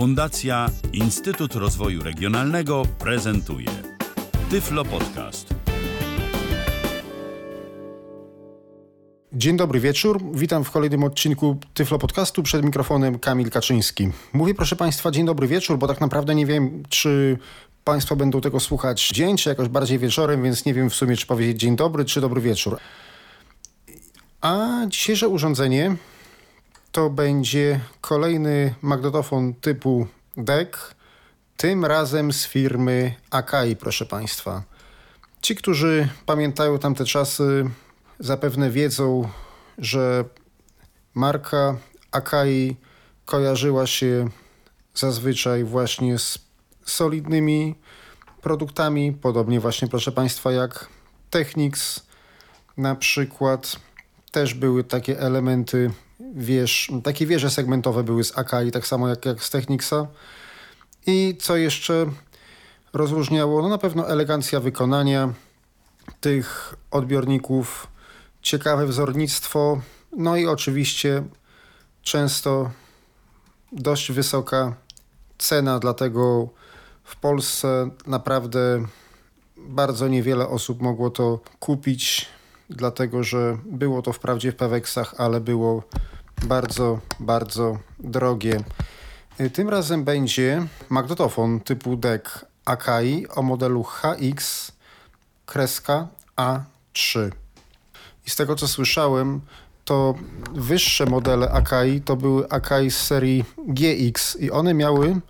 Fundacja Instytut Rozwoju Regionalnego prezentuje Tyflo Podcast. Dzień dobry wieczór. Witam w kolejnym odcinku Tyflo Podcastu. Przed mikrofonem Kamil Kaczyński. Mówię proszę Państwa dzień dobry wieczór, bo tak naprawdę nie wiem, czy Państwo będą tego słuchać dzień, czy jakoś bardziej wieczorem, więc nie wiem w sumie, czy powiedzieć dzień dobry, czy dobry wieczór. A dzisiejsze urządzenie to będzie kolejny magnetofon typu DEC, tym razem z firmy Akai, proszę Państwa. Ci, którzy pamiętają tamte czasy, zapewne wiedzą, że marka Akai kojarzyła się zazwyczaj właśnie z solidnymi produktami, podobnie właśnie, proszę Państwa, jak Technics na przykład. Też były takie elementy wież, takie wieże segmentowe były z Akai, tak samo jak, jak z Technicsa. I co jeszcze rozróżniało? No na pewno elegancja wykonania tych odbiorników, ciekawe wzornictwo, no i oczywiście często dość wysoka cena, dlatego w Polsce naprawdę bardzo niewiele osób mogło to kupić, dlatego że było to wprawdzie w Peweksach, ale było bardzo, bardzo drogie. Tym razem będzie magnetofon typu DEC Akai o modelu HX kreska A3. I z tego co słyszałem, to wyższe modele Akai to były Akai z serii GX i one miały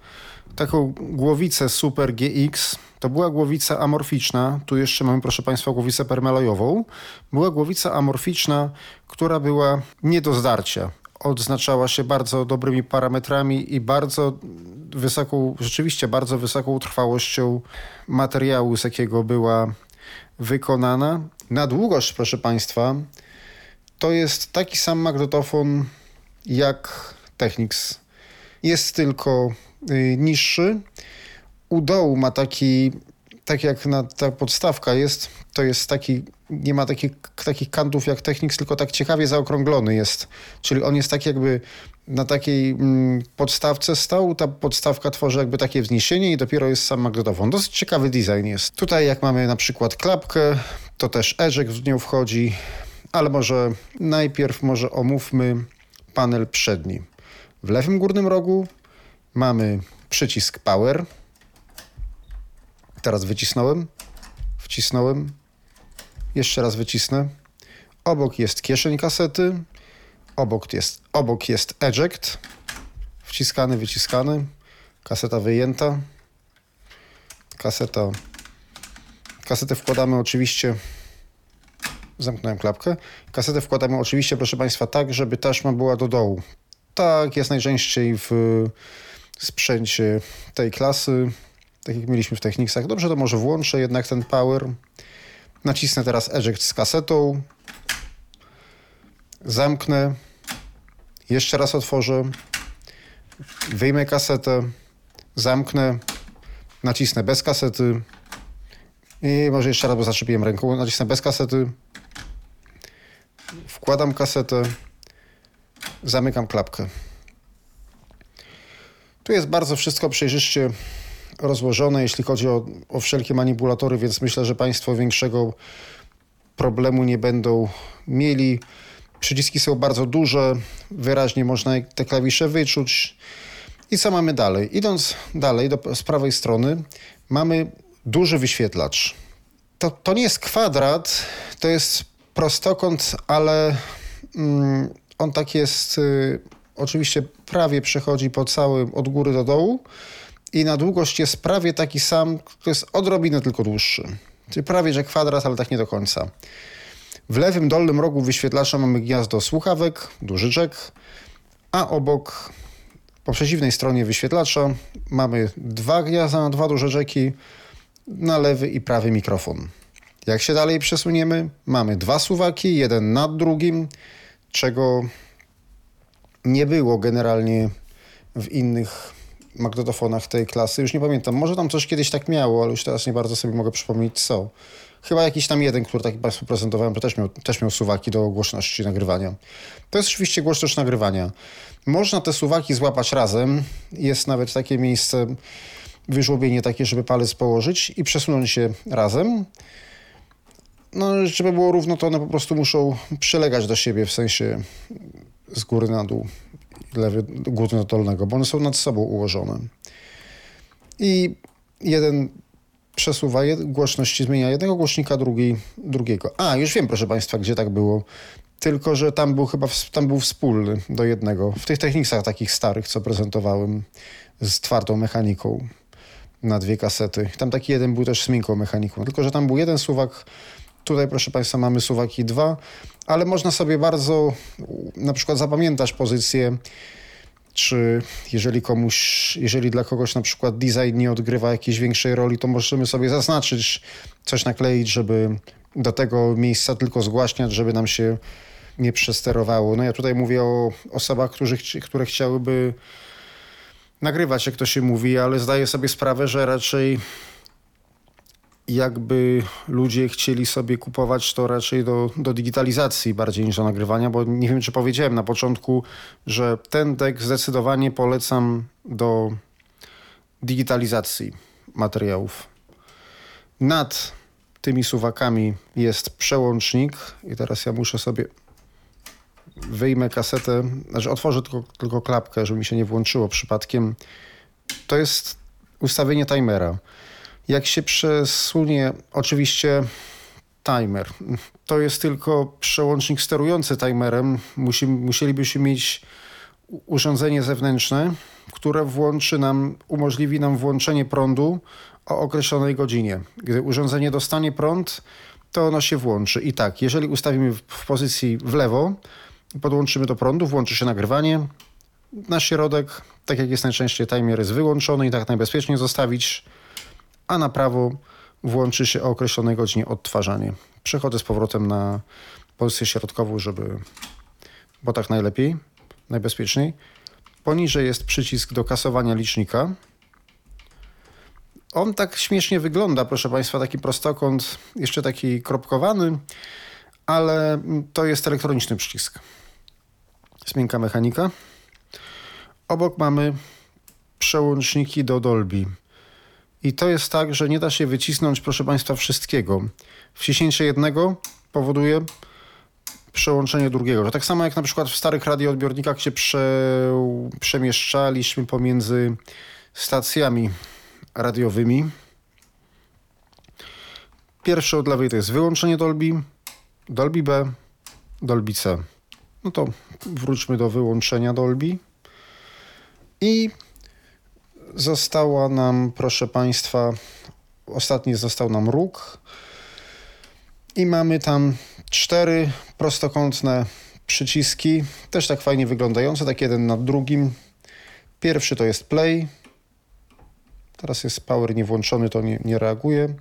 taką głowicę Super GX. To była głowica amorficzna. Tu jeszcze mamy, proszę Państwa, głowicę permelojową. Była głowica amorficzna, która była nie do zdarcia. Odznaczała się bardzo dobrymi parametrami i bardzo wysoką, rzeczywiście bardzo wysoką trwałością materiału, z jakiego była wykonana. Na długość, proszę Państwa, to jest taki sam magnetofon jak Technics. Jest tylko y, niższy. U dołu ma taki, tak jak na, ta podstawka jest, to jest taki, nie ma takich, takich kantów jak Technics, tylko tak ciekawie zaokrąglony jest. Czyli on jest tak jakby na takiej mm, podstawce stał, ta podstawka tworzy jakby takie wzniesienie i dopiero jest sam magnetofon. Dosyć ciekawy design jest. Tutaj jak mamy na przykład klapkę, to też eject w nią wchodzi, ale może najpierw może omówmy panel przedni. W lewym górnym rogu mamy przycisk power. Teraz wycisnąłem, wcisnąłem, jeszcze raz wycisnę. Obok jest kieszeń kasety, obok jest, obok jest eject, wciskany, wyciskany, kaseta wyjęta, kaseta, kasetę wkładamy oczywiście zamknąłem klapkę. Kasetę wkładamy oczywiście, proszę Państwa, tak, żeby taśma była do dołu. Tak jest najczęściej w sprzęcie tej klasy, tak jak mieliśmy w Technicsach. Dobrze, to może włączę jednak ten power. Nacisnę teraz eject z kasetą. Zamknę. Jeszcze raz otworzę. Wyjmę kasetę. Zamknę. Nacisnę bez kasety. I może jeszcze raz, bo zaczepiłem ręką. Nacisnę bez kasety. Wkładam kasetę. Zamykam klapkę. Tu jest bardzo wszystko przejrzyście rozłożone, jeśli chodzi o, o wszelkie manipulatory, więc myślę, że Państwo większego problemu nie będą mieli. Przyciski są bardzo duże, wyraźnie można te klawisze wyczuć. I co mamy dalej? Idąc dalej, do, z prawej strony, mamy duży wyświetlacz. To, to nie jest kwadrat, to jest prostokąt, ale mm, on tak jest, y, oczywiście prawie przechodzi po całym, od góry do dołu i na długość jest prawie taki sam, to jest odrobinę tylko dłuższy. Czyli prawie, że kwadrat, ale tak nie do końca. W lewym dolnym rogu wyświetlacza mamy gniazdo słuchawek, duży jack, a obok, po przeciwnej stronie wyświetlacza mamy dwa gniazda, dwa duże jacki, na lewy i prawy mikrofon. Jak się dalej przesuniemy, mamy dwa suwaki, jeden nad drugim, czego nie było generalnie w innych magnetofonach tej klasy. Już nie pamiętam, może tam coś kiedyś tak miało, ale już teraz nie bardzo sobie mogę przypomnieć co. Chyba jakiś tam jeden, który taki Państwu prezentowałem, to też miał, też miał suwaki do głośności nagrywania. To jest oczywiście głośność nagrywania. Można te suwaki złapać razem. Jest nawet takie miejsce, wyżłobienie takie, żeby palec położyć i przesunąć się razem. No, żeby było równo, to one po prostu muszą przylegać do siebie, w sensie z góry na dół, lewy, górno-dolnego, bo one są nad sobą ułożone. I jeden przesuwa głośności, zmienia jednego głośnika, drugi drugiego. A, już wiem, proszę Państwa, gdzie tak było. Tylko, że tam był chyba tam był wspólny do jednego. W tych technikach takich starych, co prezentowałem z twardą mechaniką na dwie kasety. Tam taki jeden był też z miękką mechaniką. Tylko, że tam był jeden suwak. Tutaj, proszę Państwa, mamy suwaki dwa, ale można sobie bardzo na przykład zapamiętać pozycję czy jeżeli komuś, jeżeli dla kogoś na przykład design nie odgrywa jakiejś większej roli, to możemy sobie zaznaczyć, coś nakleić, żeby do tego miejsca tylko zgłaśniać, żeby nam się nie przesterowało. No ja tutaj mówię o osobach, którzy, które chciałyby nagrywać, jak to się mówi, ale zdaję sobie sprawę, że raczej jakby ludzie chcieli sobie kupować to raczej do, do digitalizacji bardziej niż do nagrywania, bo nie wiem, czy powiedziałem na początku, że ten deck zdecydowanie polecam do digitalizacji materiałów. Nad tymi suwakami jest przełącznik i teraz ja muszę sobie wyjmę kasetę, znaczy otworzę tylko, tylko klapkę, żeby mi się nie włączyło przypadkiem. To jest ustawienie timera. Jak się przesunie, oczywiście timer. To jest tylko przełącznik sterujący timerem. Musi, musielibyśmy mieć urządzenie zewnętrzne, które włączy nam, umożliwi nam włączenie prądu o określonej godzinie. Gdy urządzenie dostanie prąd, to ono się włączy. I tak, jeżeli ustawimy w pozycji w lewo, podłączymy do prądu, włączy się nagrywanie. Na środek, tak jak jest najczęściej, timer jest wyłączony i tak najbezpieczniej zostawić a na prawo włączy się o określonej godzinie odtwarzanie. Przechodzę z powrotem na pozycję środkową, żeby, bo tak najlepiej, najbezpieczniej. Poniżej jest przycisk do kasowania licznika. On tak śmiesznie wygląda, proszę Państwa, taki prostokąt, jeszcze taki kropkowany, ale to jest elektroniczny przycisk. Miękka mechanika. Obok mamy przełączniki do Dolby. I to jest tak, że nie da się wycisnąć, proszę Państwa, wszystkiego. Wciśnięcie jednego powoduje przełączenie drugiego. Tak samo jak na przykład w starych radioodbiornikach się prze, przemieszczaliśmy pomiędzy stacjami radiowymi. Pierwsze od lewej to jest wyłączenie Dolby, Dolby B, Dolby C. No to wróćmy do wyłączenia Dolby. I została nam, proszę Państwa, ostatni został nam róg i mamy tam cztery prostokątne przyciski, też tak fajnie wyglądające, tak jeden nad drugim. Pierwszy to jest play. Teraz jest power nie włączony, to nie, nie reaguje.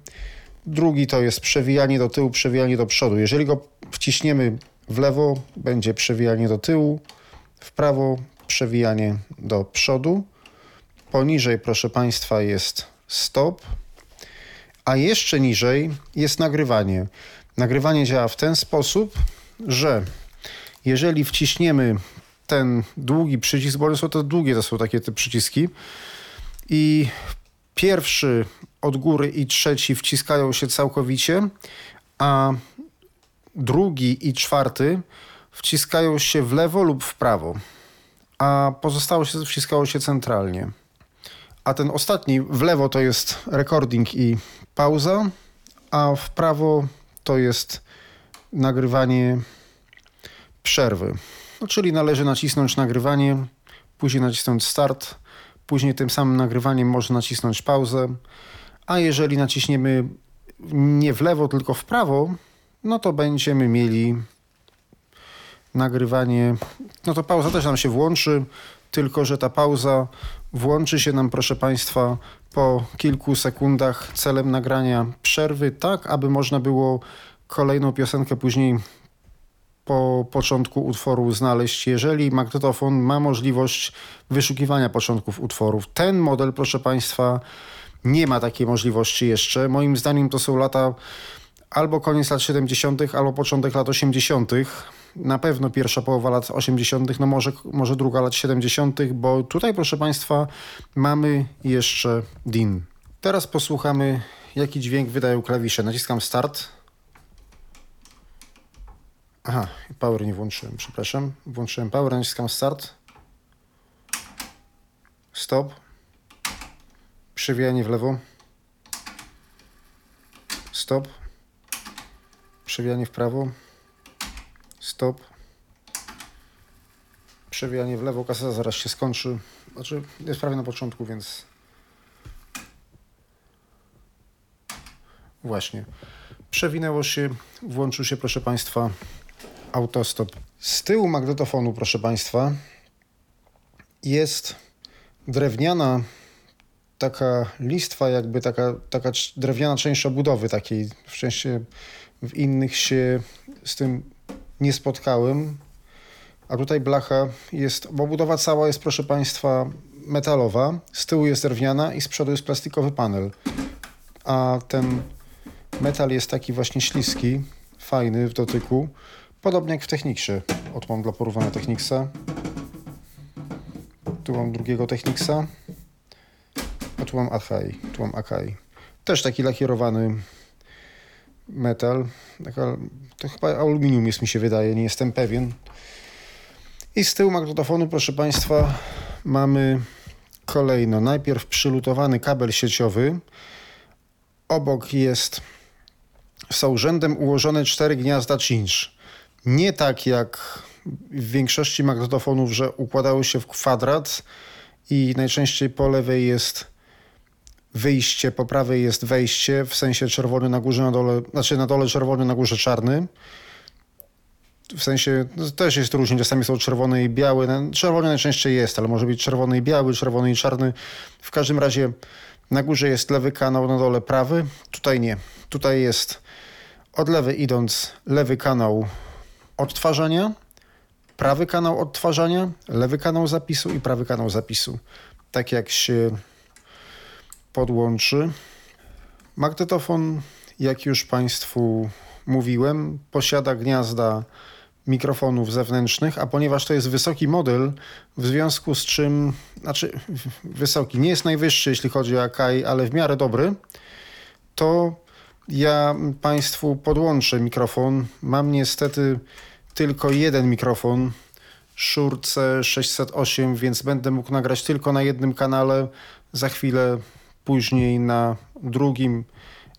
Drugi to jest przewijanie do tyłu, przewijanie do przodu. Jeżeli go wciśniemy w lewo, będzie przewijanie do tyłu, w prawo przewijanie do przodu. Poniżej, proszę Państwa, jest stop, a jeszcze niżej jest nagrywanie. Nagrywanie działa w ten sposób, że jeżeli wciśniemy ten długi przycisk, bo są to długie, to są takie te przyciski, i pierwszy od góry i trzeci wciskają się całkowicie, a drugi i czwarty wciskają się w lewo lub w prawo, a pozostałe się wciskało się centralnie a ten ostatni w lewo to jest recording i pauza, a w prawo to jest nagrywanie przerwy. No, czyli należy nacisnąć nagrywanie, później nacisnąć start, później tym samym nagrywaniem można nacisnąć pauzę, a jeżeli naciśniemy nie w lewo, tylko w prawo, no to będziemy mieli nagrywanie, no to pauza też nam się włączy, tylko że ta pauza włączy się nam, proszę Państwa, po kilku sekundach celem nagrania przerwy, tak aby można było kolejną piosenkę później po początku utworu znaleźć, jeżeli magnetofon ma możliwość wyszukiwania początków utworów. Ten model, proszę Państwa, nie ma takiej możliwości jeszcze. Moim zdaniem to są lata albo koniec lat 70., albo początek lat 80. Na pewno pierwsza połowa lat 80., no może, może druga lat 70., bo tutaj, proszę Państwa, mamy jeszcze DIN. Teraz posłuchamy, jaki dźwięk wydają klawisze. Naciskam start. Aha, power nie włączyłem, przepraszam. Włączyłem power, naciskam start. Stop. Przewijanie w lewo. Stop. Przewijanie w prawo. Stop. Przewijanie w lewo. Kaseta zaraz się skończy. Znaczy, jest prawie na początku, więc... Właśnie. Przewinęło się, włączył się, proszę Państwa, autostop. Z tyłu magnetofonu, proszę Państwa, jest drewniana taka listwa, jakby taka, taka drewniana część obudowy takiej. W szczęście w innych się z tym nie spotkałem. A tutaj blacha jest, bo obudowa cała jest, proszę Państwa, metalowa. Z tyłu jest drewniana i z przodu jest plastikowy panel. A ten metal jest taki właśnie śliski, fajny w dotyku. Podobnie jak w Techniksie. Oto mam dla porównania Techniksa. Tu mam drugiego Techniksa. A tu mam Akai. Tu mam Akai. Też taki lakierowany metal. To chyba aluminium jest mi się wydaje, nie jestem pewien. I z tyłu magnetofonu, proszę Państwa, mamy kolejno. Najpierw przylutowany kabel sieciowy. Obok jest są rzędem ułożone cztery gniazda cinch. Nie tak jak w większości magnetofonów, że układały się w kwadrat i najczęściej po lewej jest wyjście, po prawej jest wejście, w sensie czerwony na górze, na dole, znaczy na dole czerwony, na górze czarny. W sensie no, też jest różnie, czasami są czerwone i białe. Czerwony najczęściej jest, ale może być czerwony i biały, czerwony i czarny. W każdym razie na górze jest lewy kanał, na dole prawy. Tutaj nie. Tutaj jest od lewej idąc lewy kanał odtwarzania, prawy kanał odtwarzania, lewy kanał zapisu i prawy kanał zapisu. Tak jak się podłączy. Magnetofon, jak już Państwu mówiłem, posiada gniazda mikrofonów zewnętrznych, a ponieważ to jest wysoki model, w związku z czym, znaczy wysoki, nie jest najwyższy, jeśli chodzi o Akai, ale w miarę dobry, to ja Państwu podłączę mikrofon. Mam niestety tylko jeden mikrofon, Shure C608, więc będę mógł nagrać tylko na jednym kanale. Za chwilę później na drugim,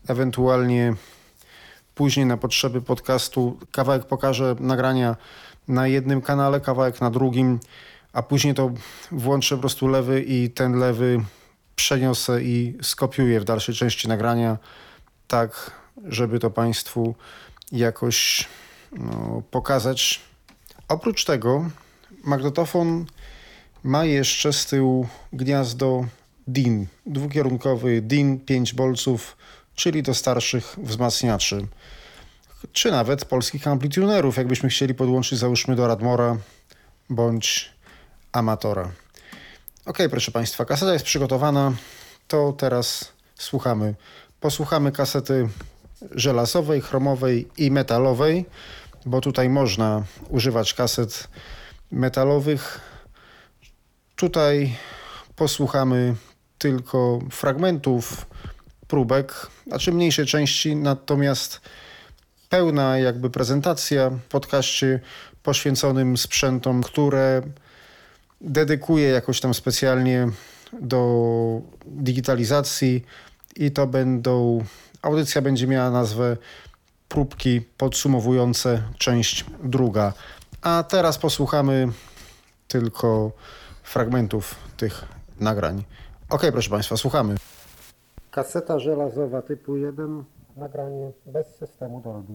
ewentualnie później na potrzeby podcastu. Kawałek pokażę nagrania na jednym kanale, kawałek na drugim, a później to włączę po prostu lewy i ten lewy przeniosę i skopiuję w dalszej części nagrania tak, żeby to Państwu jakoś no, pokazać. Oprócz tego magnetofon ma jeszcze z tyłu gniazdo DIN, dwukierunkowy DIN 5 bolców, czyli do starszych wzmacniaczy, czy nawet polskich amplitunerów, jakbyśmy chcieli podłączyć załóżmy do Radmora bądź Amatora. Ok, proszę Państwa, kaseta jest przygotowana, to teraz słuchamy Posłuchamy kasety żelazowej, chromowej i metalowej, bo tutaj można używać kaset metalowych. Tutaj posłuchamy tylko fragmentów próbek, znaczy mniejszej części, natomiast pełna jakby prezentacja w podcaście poświęconym sprzętom, które dedykuję jakoś tam specjalnie do digitalizacji i to będą, audycja będzie miała nazwę próbki podsumowujące część druga. A teraz posłuchamy tylko fragmentów tych nagrań. Ok, proszę Państwa, słuchamy. Kaseta żelazowa typu 1, nagranie bez systemu Dolby.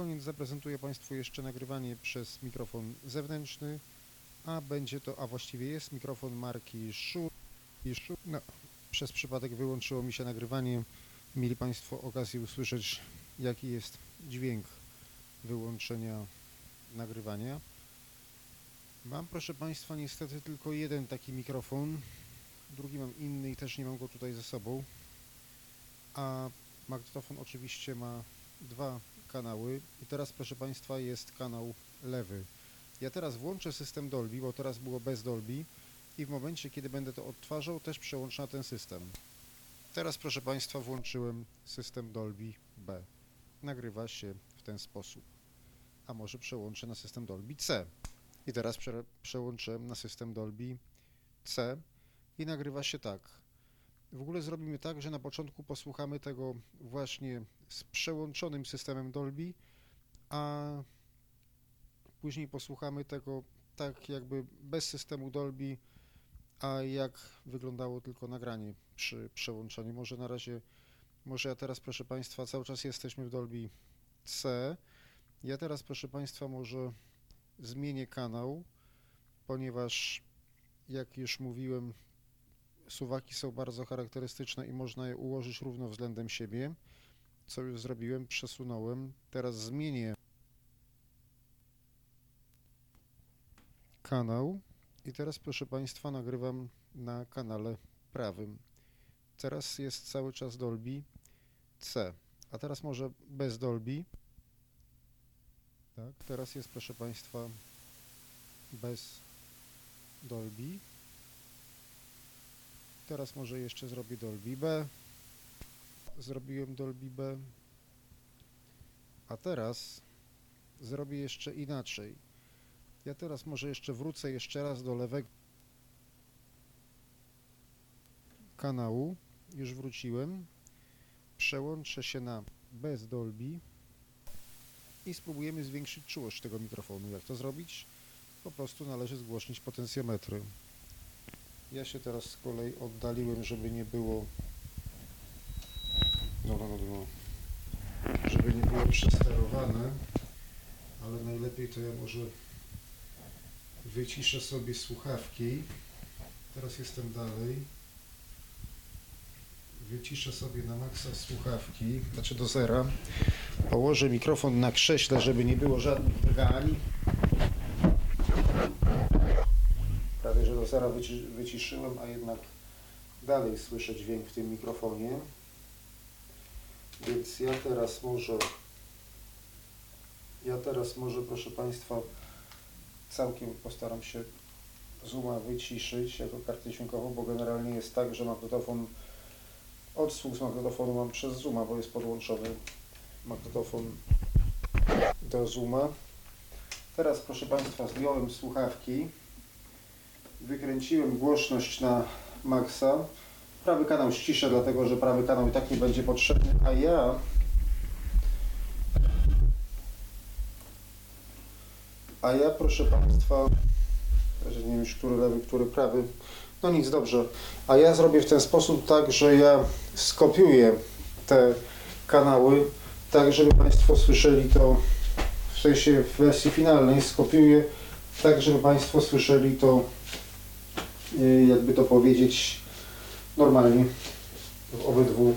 koniec zaprezentuję Państwu jeszcze nagrywanie przez mikrofon zewnętrzny, a będzie to, a właściwie jest mikrofon marki Shure. No, przez przypadek wyłączyło mi się nagrywanie. Mieli Państwo okazję usłyszeć, jaki jest dźwięk wyłączenia nagrywania. Mam, proszę Państwa, niestety tylko jeden taki mikrofon. Drugi mam inny i też nie mam go tutaj ze sobą. A magnetofon oczywiście ma dwa kanały i teraz proszę Państwa jest kanał lewy. Ja teraz włączę system Dolby, bo teraz było bez Dolby i w momencie kiedy będę to odtwarzał też przełączę na ten system. Teraz proszę Państwa włączyłem system Dolby B. Nagrywa się w ten sposób. A może przełączę na system Dolby C. I teraz prze przełączę na system Dolby C i nagrywa się tak. W ogóle zrobimy tak, że na początku posłuchamy tego właśnie z przełączonym systemem Dolby, a później posłuchamy tego tak jakby bez systemu Dolby, a jak wyglądało tylko nagranie przy przełączaniu. Może na razie Może ja teraz, proszę Państwa, cały czas jesteśmy w Dolby C. Ja teraz, proszę Państwa, może zmienię kanał, ponieważ jak już mówiłem, suwaki są bardzo charakterystyczne i można je ułożyć równo względem siebie. Co już zrobiłem? Przesunąłem. Teraz zmienię kanał i teraz, proszę Państwa, nagrywam na kanale prawym. Teraz jest cały czas Dolby C, a teraz może bez Dolby. Tak, teraz jest, proszę Państwa, bez Dolby. Teraz może jeszcze zrobię Dolby B. Zrobiłem Dolby B. A teraz zrobię jeszcze inaczej. Ja teraz może jeszcze wrócę jeszcze raz do lewego kanału. Już wróciłem. Przełączę się na bez Dolby i spróbujemy zwiększyć czułość tego mikrofonu. Jak to zrobić? Po prostu należy zgłośnić potencjometry. Ja się teraz z kolei oddaliłem, żeby nie było no, no, no, no. żeby nie było przesterowane, ale najlepiej to ja może wyciszę sobie słuchawki. Teraz jestem dalej. Wyciszę sobie na maksa słuchawki, znaczy do zera. Położę mikrofon na krześle, żeby nie było żadnych wygań. Zera wyci wyciszyłem, a jednak dalej słyszę dźwięk w tym mikrofonie. Więc ja teraz może ja teraz może, proszę Państwa, całkiem postaram się zooma wyciszyć jako kartę dźwiękową, bo generalnie jest tak, że magnetofon, odsłuch z magnetofonu mam przez zooma, bo jest podłączony magnetofon do zooma. Teraz, proszę Państwa, zdjąłem słuchawki, wykręciłem głośność na maksa. Prawy kanał ściszę, dlatego że prawy kanał i tak nie będzie potrzebny, a ja A ja, proszę Państwa, że nie wiem już który lewy, który prawy, no nic, dobrze. A ja zrobię w ten sposób tak, że ja skopiuję te kanały, tak żeby Państwo słyszeli to, w sensie w wersji finalnej skopiuję, tak żeby Państwo słyszeli to, jakby to powiedzieć, normalnie w obydwu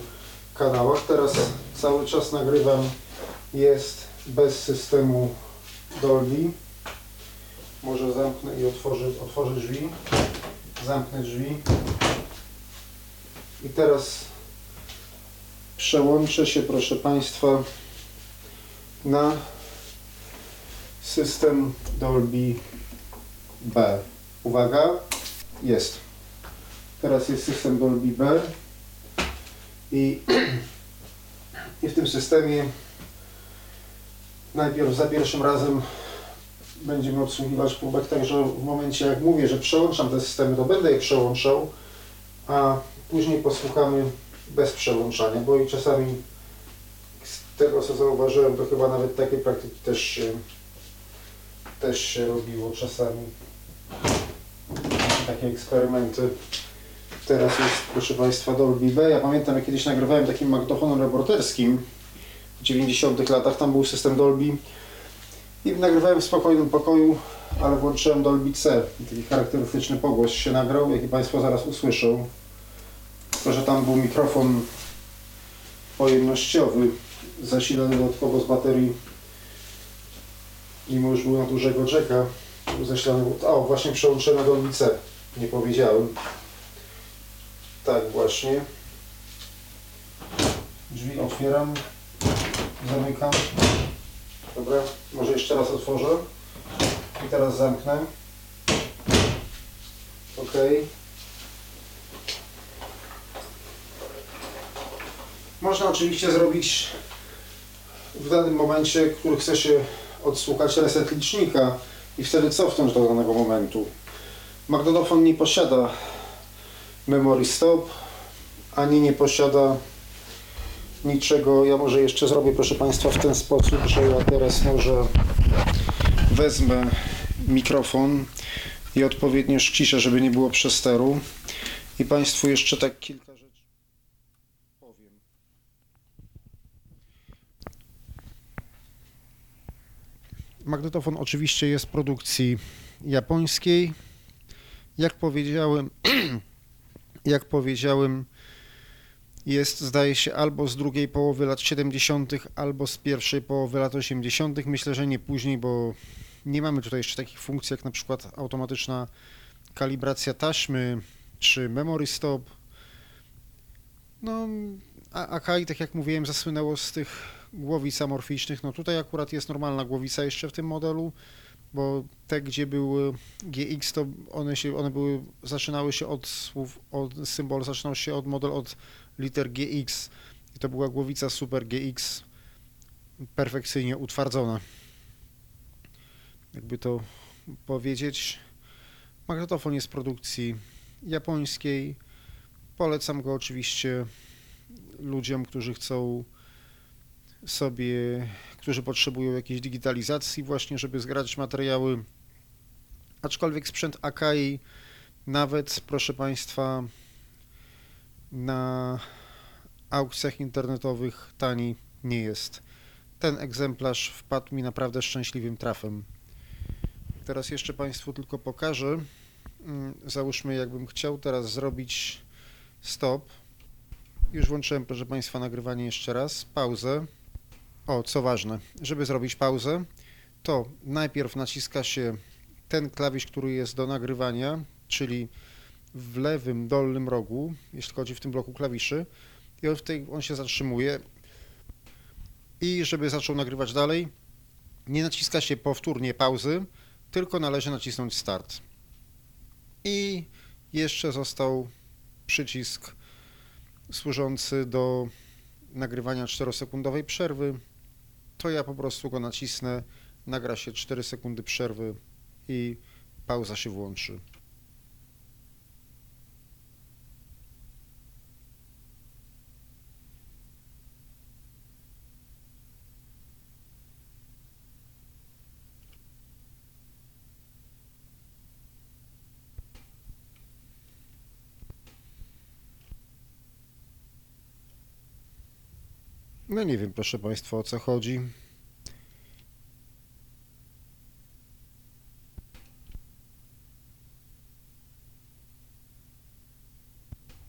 kanałach. Teraz cały czas nagrywam, jest bez systemu Dolby. Może zamknę i otworzę, otworzę drzwi. Zamknę drzwi. I teraz przełączę się, proszę Państwa, na system Dolby B. Uwaga, jest. Teraz jest system Dolby B i, i w tym systemie najpierw za pierwszym razem będziemy obsługiwać próbek, także w momencie jak mówię, że przełączam te systemy, to będę je przełączał, a później posłuchamy bez przełączania, bo i czasami z tego co zauważyłem, to chyba nawet takie praktyki też się, też się robiło czasami. Takie eksperymenty. Teraz jest, proszę Państwa, Dolby B. Ja pamiętam, jak kiedyś nagrywałem takim magnetofonem reporterskim w 90 latach, tam był system Dolby i nagrywałem w spokojnym pokoju, ale włączyłem Dolby C. Taki charakterystyczny pogłos się nagrał, jaki Państwo zaraz usłyszą. To, że tam był mikrofon pojemnościowy, zasilany dodatkowo z baterii, mimo już był na dużego jacka, zasilany, o właśnie przełączyłem na Dolby C, nie powiedziałem. Tak właśnie. Drzwi otwieram, zamykam. Dobra, może jeszcze raz otworzę i teraz zamknę. Ok. Można oczywiście zrobić w danym momencie, który chce się odsłuchać reset licznika i wtedy cofnąć do danego momentu. Magnetofon nie posiada memory stop, ani nie posiada niczego. Ja może jeszcze zrobię, proszę Państwa, w ten sposób, że ja teraz może wezmę mikrofon i odpowiednio ściszę, żeby nie było przesteru. I Państwu jeszcze tak kilka rzeczy powiem. Magnetofon oczywiście jest produkcji japońskiej. Jak powiedziałem, jak powiedziałem, jest zdaje się albo z drugiej połowy lat 70., albo z pierwszej połowy lat 80. Myślę, że nie później, bo nie mamy tutaj jeszcze takich funkcji jak na przykład automatyczna kalibracja taśmy czy memory stop. No, a Akai, tak jak mówiłem, zasłynęło z tych głowic amorficznych. No tutaj akurat jest normalna głowica jeszcze w tym modelu, bo te, gdzie były GX, to one się, one były, zaczynały się od słów, od symbol zaczynał się od model od liter GX i to była głowica Super GX perfekcyjnie utwardzona. Jakby to powiedzieć, magnetofon jest produkcji japońskiej. Polecam go oczywiście ludziom, którzy chcą sobie, którzy potrzebują jakiejś digitalizacji właśnie, żeby zgrać materiały. Aczkolwiek sprzęt Akai nawet, proszę Państwa, na aukcjach internetowych tani nie jest. Ten egzemplarz wpadł mi naprawdę szczęśliwym trafem. Teraz jeszcze Państwu tylko pokażę. Mm, Załóżmy, jakbym chciał teraz zrobić stop. Już włączyłem, proszę Państwa, nagrywanie jeszcze raz. Pauzę. O, co ważne, żeby zrobić pauzę, to najpierw naciska się ten klawisz, który jest do nagrywania, czyli w lewym dolnym rogu, jeśli chodzi w tym bloku klawiszy, i on, w tej, on się zatrzymuje. I żeby zaczął nagrywać dalej, nie naciska się powtórnie pauzy, tylko należy nacisnąć start. I jeszcze został przycisk służący do nagrywania 4-sekundowej przerwy. To ja po prostu go nacisnę, nagra się 4 sekundy przerwy i pauza się włączy. No nie wiem, proszę Państwa, o co chodzi.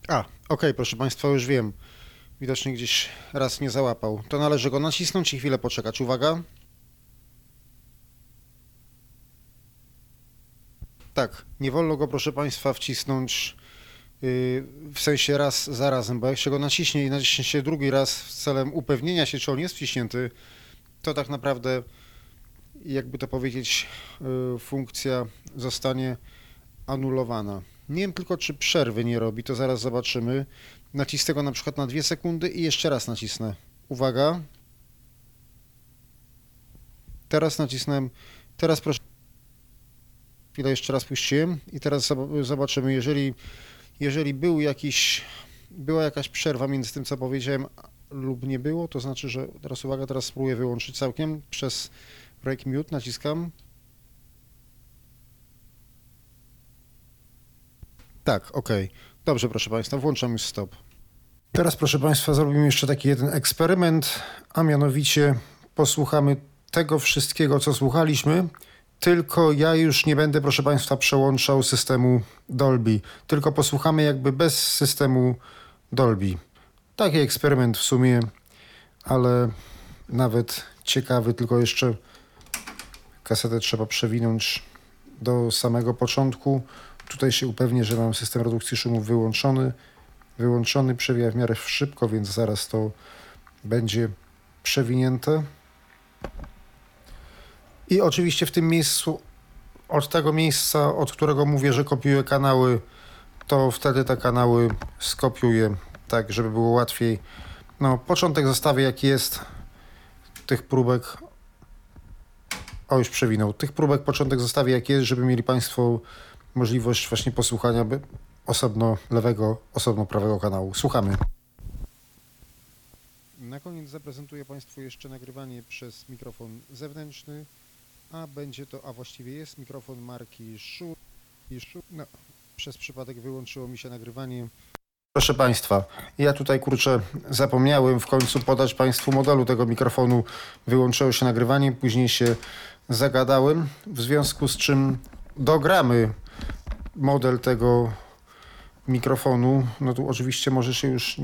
A, okej, proszę Państwa, już wiem. Widocznie gdzieś raz nie załapał. To należy go nacisnąć i chwilę poczekać. Uwaga. Tak, nie wolno go, proszę Państwa, wcisnąć yy, w sensie raz za razem, bo jak się go naciśnie i naciśnie się drugi raz celem upewnienia się, czy on jest wciśnięty, to tak naprawdę, jakby to powiedzieć, yy, funkcja zostanie anulowana. Nie wiem tylko, czy przerwy nie robi, to zaraz zobaczymy. Nacisnę go na przykład na dwie sekundy i jeszcze raz nacisnę. Uwaga. Teraz nacisnąłem, teraz proszę, chwilę jeszcze raz puściłem i teraz zob- zobaczymy, jeżeli, jeżeli był jakiś, była jakaś przerwa między tym, co powiedziałem, lub nie było, to znaczy, że teraz uwaga, teraz spróbuję wyłączyć całkiem przez break mute, naciskam. Tak, okej. Dobrze, proszę Państwa, włączam już stop. Teraz, proszę Państwa, zrobimy jeszcze taki jeden eksperyment, a mianowicie posłuchamy tego wszystkiego, co słuchaliśmy, tylko ja już nie będę, proszę Państwa, przełączał systemu Dolby, tylko posłuchamy jakby bez systemu Dolby. Taki eksperyment w sumie, ale nawet ciekawy, tylko jeszcze kasetę trzeba przewinąć do samego początku. Tutaj się upewnię, że mam system redukcji szumów wyłączony. Wyłączony przewija w miarę szybko, więc zaraz to będzie przewinięte. I oczywiście w tym miejscu, od tego miejsca, od którego mówię, że kopiuję kanały, to wtedy te kanały skopiuję, tak żeby było łatwiej. No, początek zostawię jaki jest tych próbek. O, już przewinął. Tych próbek początek zostawię jak jest, żeby mieli Państwo możliwość właśnie posłuchania by- osobno lewego, osobno prawego kanału. Słuchamy. Na koniec zaprezentuję Państwu jeszcze nagrywanie przez mikrofon zewnętrzny, a będzie to, a właściwie jest mikrofon marki Shure. No, przez przypadek wyłączyło mi się nagrywanie Proszę Państwa, ja tutaj kurczę zapomniałem w końcu podać Państwu modelu tego mikrofonu. Wyłączyło się nagrywanie, później się zagadałem, w związku z czym dogramy model tego mikrofonu. No tu oczywiście może się już,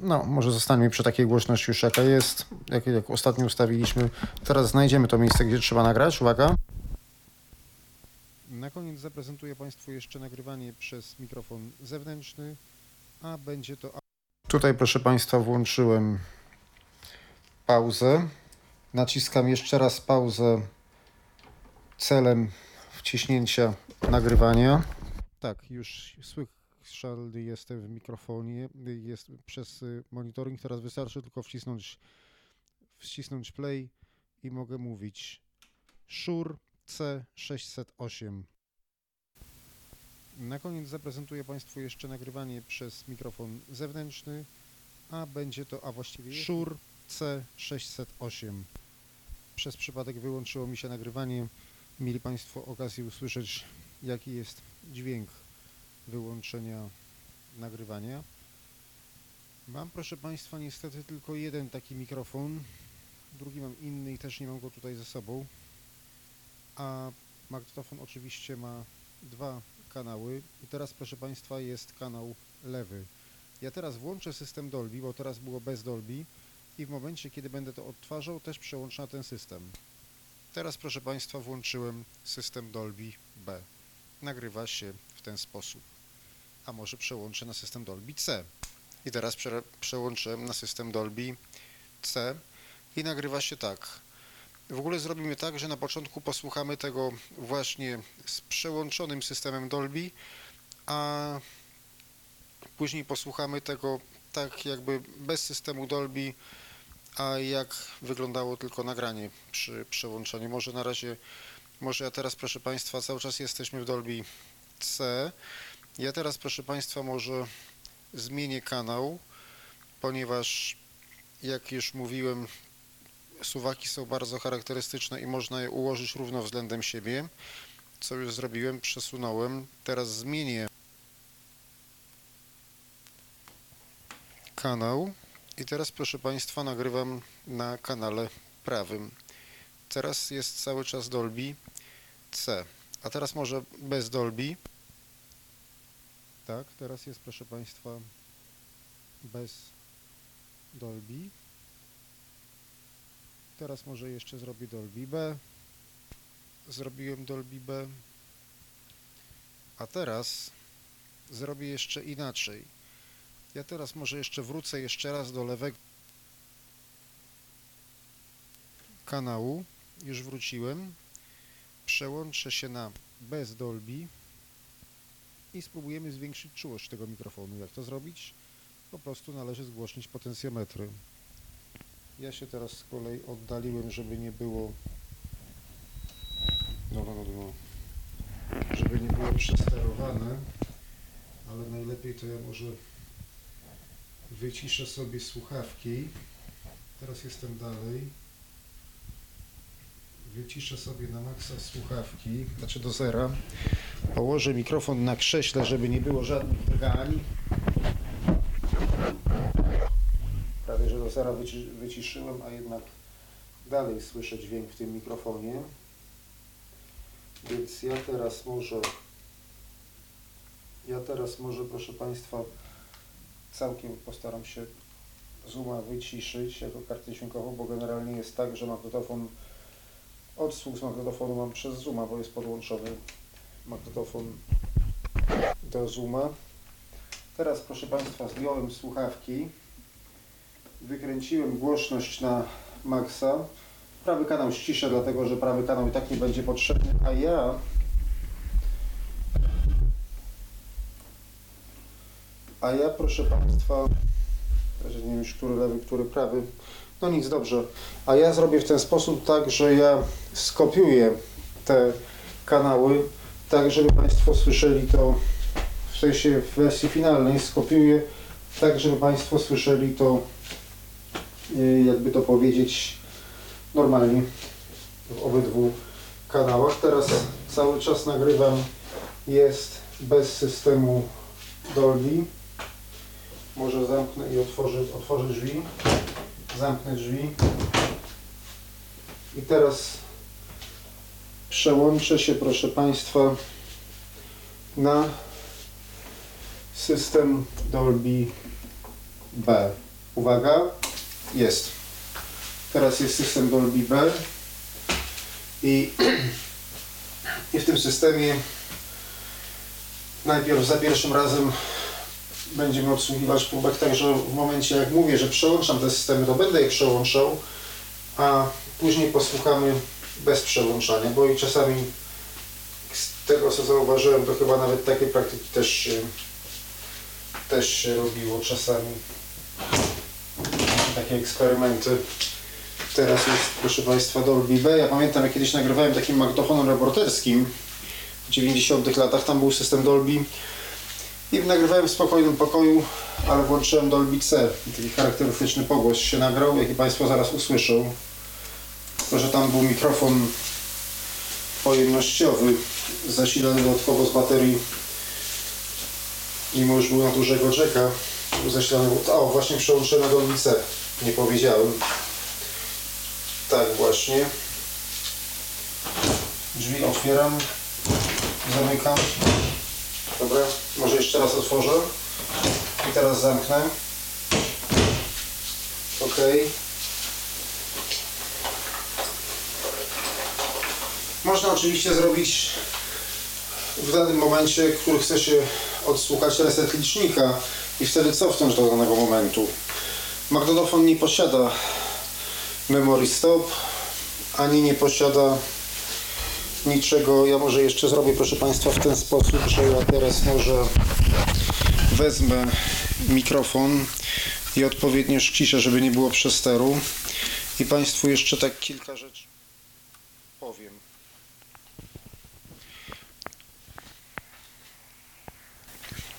no może zostaniemy przy takiej głośności już jaka jest, jak, jak ostatnio ustawiliśmy. Teraz znajdziemy to miejsce, gdzie trzeba nagrać. Uwaga. Na koniec zaprezentuję Państwu jeszcze nagrywanie przez mikrofon zewnętrzny, a będzie to... Tutaj proszę Państwa włączyłem pauzę. Naciskam jeszcze raz pauzę celem wciśnięcia nagrywania. Tak, już słyszalny jestem w mikrofonie, jest przez y, monitoring. Teraz wystarczy tylko wcisnąć, wcisnąć play i mogę mówić Shure C608. Na koniec zaprezentuję Państwu jeszcze nagrywanie przez mikrofon zewnętrzny, a będzie to, a właściwie Shure C608. Przez przypadek wyłączyło mi się nagrywanie. Mieli Państwo okazję usłyszeć, jaki jest dźwięk wyłączenia nagrywania. Mam, proszę Państwa, niestety tylko jeden taki mikrofon. Drugi mam inny i też nie mam go tutaj ze sobą. A magnetofon oczywiście ma dwa kanały. I teraz, proszę Państwa, jest kanał lewy. Ja teraz włączę system Dolby, bo teraz było bez Dolby i w momencie, kiedy będę to odtwarzał, też przełączę na ten system. Teraz, proszę Państwa, włączyłem system Dolby B. Nagrywa się w ten sposób. A może przełączę na system Dolby C. I teraz prze przełączyłem na system Dolby C i nagrywa się tak. W ogóle zrobimy tak, że na początku posłuchamy tego właśnie z przełączonym systemem Dolby, a później posłuchamy tego tak jakby bez systemu Dolby, a jak wyglądało tylko nagranie przy przełączeniu. Może na razie, może ja teraz proszę Państwa, cały czas jesteśmy w Dolby C. Ja teraz proszę Państwa może zmienię kanał, ponieważ jak już mówiłem suwaki są bardzo charakterystyczne i można je ułożyć równo względem siebie. Co już zrobiłem, przesunąłem. Teraz zmienię kanał i teraz proszę Państwa nagrywam na kanale prawym. Teraz jest cały czas Dolby C. A teraz może bez Dolby. Tak, teraz jest proszę Państwa bez Dolby. Teraz może jeszcze zrobię Dolby B. Zrobiłem Dolby B. A teraz zrobię jeszcze inaczej. Ja teraz może jeszcze wrócę jeszcze raz do lewego kanału. Już wróciłem. Przełączę się na bez Dolby i spróbujemy zwiększyć czułość tego mikrofonu. Jak to zrobić? Po prostu należy zgłośnić potencjometry. Ja się teraz z kolei oddaliłem, żeby nie było no, no, no, no, żeby nie było przesterowane, ale najlepiej to ja może wyciszę sobie słuchawki. Teraz jestem dalej. Wyciszę sobie na maksa słuchawki, znaczy do zera. Położę mikrofon na krześle, żeby nie było żadnych drgań. Prawie, że do zera wyci wyciszyłem, a jednak dalej słyszę dźwięk w tym mikrofonie. Więc ja teraz może ja teraz może, proszę Państwa, całkiem postaram się zooma wyciszyć jako kartę dźwiękową, bo generalnie jest tak, że magnetofon, odsłuch z magnetofonu mam przez zooma, bo jest podłączony magnetofon do zooma. Teraz, proszę Państwa, zdjąłem słuchawki, wykręciłem głośność na maksa. Prawy kanał ściszę, dlatego że prawy kanał i tak nie będzie potrzebny, a ja a ja proszę Państwa, że nie wiem już który lewy, który prawy, no nic, dobrze, a ja zrobię w ten sposób tak, że ja skopiuję te kanały, tak żeby Państwo słyszeli to w sensie w wersji finalnej, skopiuję tak, żeby Państwo słyszeli to y, jakby to powiedzieć normalnie w obydwu kanałach. Teraz cały czas nagrywam jest bez systemu Dolby. Może zamknę i otworzę, otworzę drzwi. Zamknę drzwi. I teraz przełączę się, proszę Państwa, na system Dolby B. Uwaga, jest. Teraz jest system Dolby B i, i w tym systemie najpierw za pierwszym razem będziemy obsługiwać próbek, także w momencie jak mówię, że przełączam te systemy, to będę je przełączał, a później posłuchamy bez przełączania, bo i czasami z tego co zauważyłem, to chyba nawet takie praktyki też się, też się robiło czasami. Takie eksperymenty. Teraz jest, proszę Państwa, Dolby B. Ja pamiętam, jak kiedyś nagrywałem takim magnetofonem reporterskim w 90 latach, tam był system Dolby i nagrywałem w spokojnym pokoju, ale włączyłem Dolby C. Taki charakterystyczny pogłos się nagrał, jaki Państwo zaraz usłyszą. Tylko, że tam był mikrofon pojemnościowy, zasilany dodatkowo z baterii, mimo już był na dużego jacka, zasilany, o właśnie przełączyłem na Dolby nie powiedziałem. Tak właśnie. Drzwi otwieram, zamykam. Dobra, może jeszcze raz otworzę i teraz zamknę. Ok. Można oczywiście zrobić w danym momencie, który chce się odsłuchać reset licznika i wtedy cofnąć do danego momentu. Magnetofon nie posiada memory stop, ani nie posiada niczego. Ja może jeszcze zrobię, proszę Państwa, w ten sposób, że ja teraz może wezmę mikrofon i odpowiednio ściszę, żeby nie było przesteru. I Państwu jeszcze tak kilka rzeczy powiem.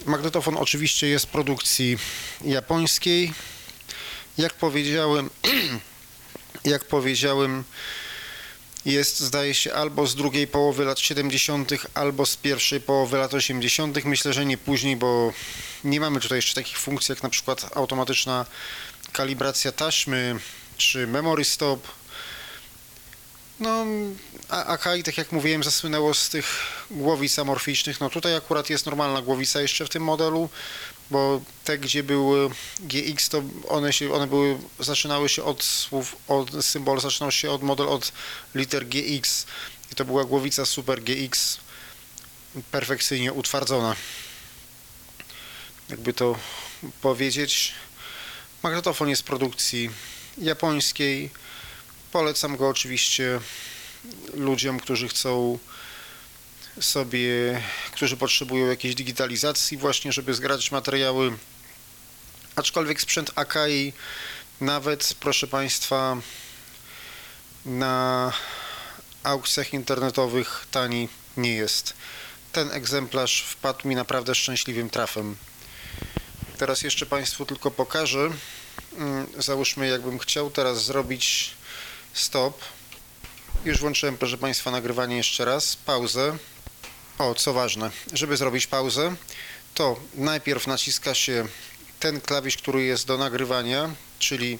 Magnetofon oczywiście jest produkcji japońskiej. Jak powiedziałem, jak powiedziałem, jest zdaje się albo z drugiej połowy lat 70., albo z pierwszej połowy lat 80. Myślę, że nie później, bo nie mamy tutaj jeszcze takich funkcji jak na przykład automatyczna kalibracja taśmy czy memory stop. No, Akai, tak jak mówiłem, zasłynęło z tych głowic amorficznych. No tutaj akurat jest normalna głowica jeszcze w tym modelu, bo te, gdzie były GX, to one, się, one były, zaczynały się od słów, od symbolu zaczynał się od model od liter GX i to była głowica Super GX perfekcyjnie utwardzona. Jakby to powiedzieć. Magnetofon jest produkcji japońskiej. Polecam go oczywiście ludziom, którzy chcą sobie, którzy potrzebują jakiejś digitalizacji właśnie, żeby zgrać materiały. Aczkolwiek sprzęt Akai nawet, proszę Państwa, na aukcjach internetowych tani nie jest. Ten egzemplarz wpadł mi naprawdę szczęśliwym trafem. Teraz jeszcze Państwu tylko pokażę. Mm, załóżmy, jakbym chciał teraz zrobić stop. Już włączyłem, proszę Państwa, nagrywanie jeszcze raz. Pauzę. O, co ważne, żeby zrobić pauzę, to najpierw naciska się ten klawisz, który jest do nagrywania, czyli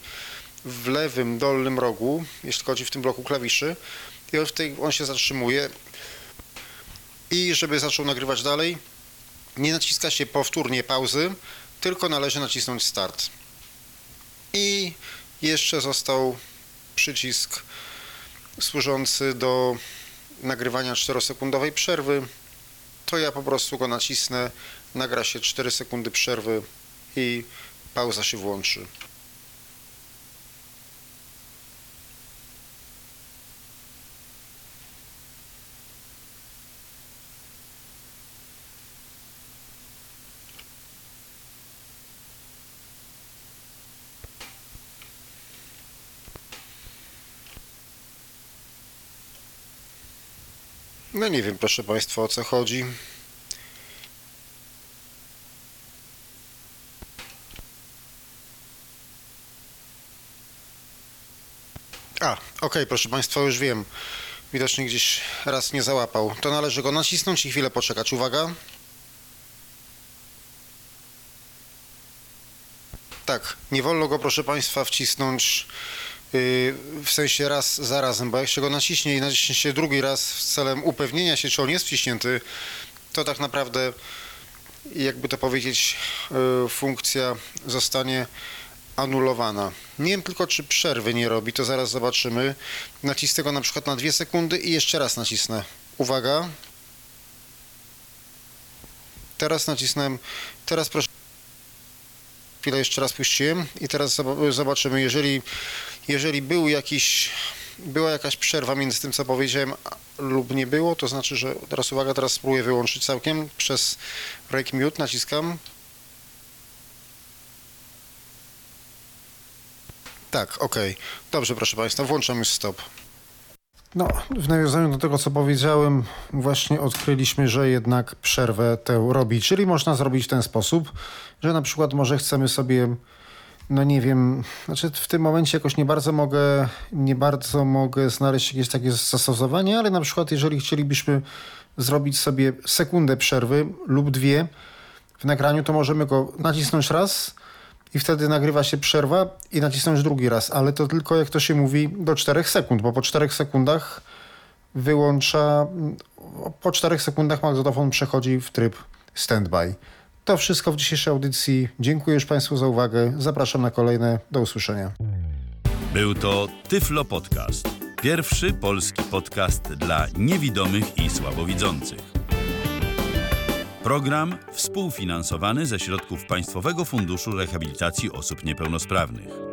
w lewym dolnym rogu, jeśli chodzi w tym bloku klawiszy, i on, tej, on się zatrzymuje. I żeby zaczął nagrywać dalej, nie naciska się powtórnie pauzy, tylko należy nacisnąć start. I jeszcze został przycisk służący do nagrywania 4-sekundowej przerwy to ja po prostu go nacisnę, nagra się 4 sekundy przerwy i pauza się włączy. No nie wiem, proszę Państwa, o co chodzi. A, ok, proszę Państwa, już wiem. Widocznie gdzieś raz nie załapał. To należy go nacisnąć i chwilę poczekać. Uwaga. Tak, nie wolno go, proszę Państwa, wcisnąć w sensie raz za razem, bo jak się go naciśnie i naciśnie się drugi raz celem upewnienia się, czy on jest wciśnięty, to tak naprawdę, jakby to powiedzieć, yy, funkcja zostanie anulowana. Nie wiem tylko, czy przerwy nie robi, to zaraz zobaczymy. Nacisnę go na przykład na dwie sekundy i jeszcze raz nacisnę. Uwaga. Teraz nacisnąłem, teraz proszę chwilę jeszcze raz puściłem i teraz zob- zobaczymy, jeżeli, jeżeli był jakiś, była jakaś przerwa między tym, co powiedziałem, lub nie było, to znaczy, że teraz uwaga, teraz spróbuję wyłączyć całkiem przez break mute, naciskam. Tak, okej. Dobrze, proszę Państwa, włączam już stop. No, w nawiązaniu do tego, co powiedziałem, właśnie odkryliśmy, że jednak przerwę tę robi. Czyli można zrobić w ten sposób, że na przykład może chcemy sobie, no nie wiem, znaczy w tym momencie jakoś nie bardzo mogę, nie bardzo mogę znaleźć jakieś takie zastosowanie, ale na przykład jeżeli chcielibyśmy zrobić sobie sekundę przerwy lub dwie w nagraniu, to możemy go nacisnąć raz i wtedy nagrywa się przerwa i nacisnąć drugi raz, ale to tylko jak to się mówi do 4 sekund, bo po 4 sekundach wyłącza, po 4 sekundach magnetofon przechodzi w tryb standby. To wszystko w dzisiejszej audycji. Dziękuję już Państwu za uwagę. Zapraszam na kolejne. Do usłyszenia. Był to Tyflo Podcast. Pierwszy polski podcast dla niewidomych i słabowidzących. Program współfinansowany ze środków Państwowego Funduszu Rehabilitacji Osób Niepełnosprawnych.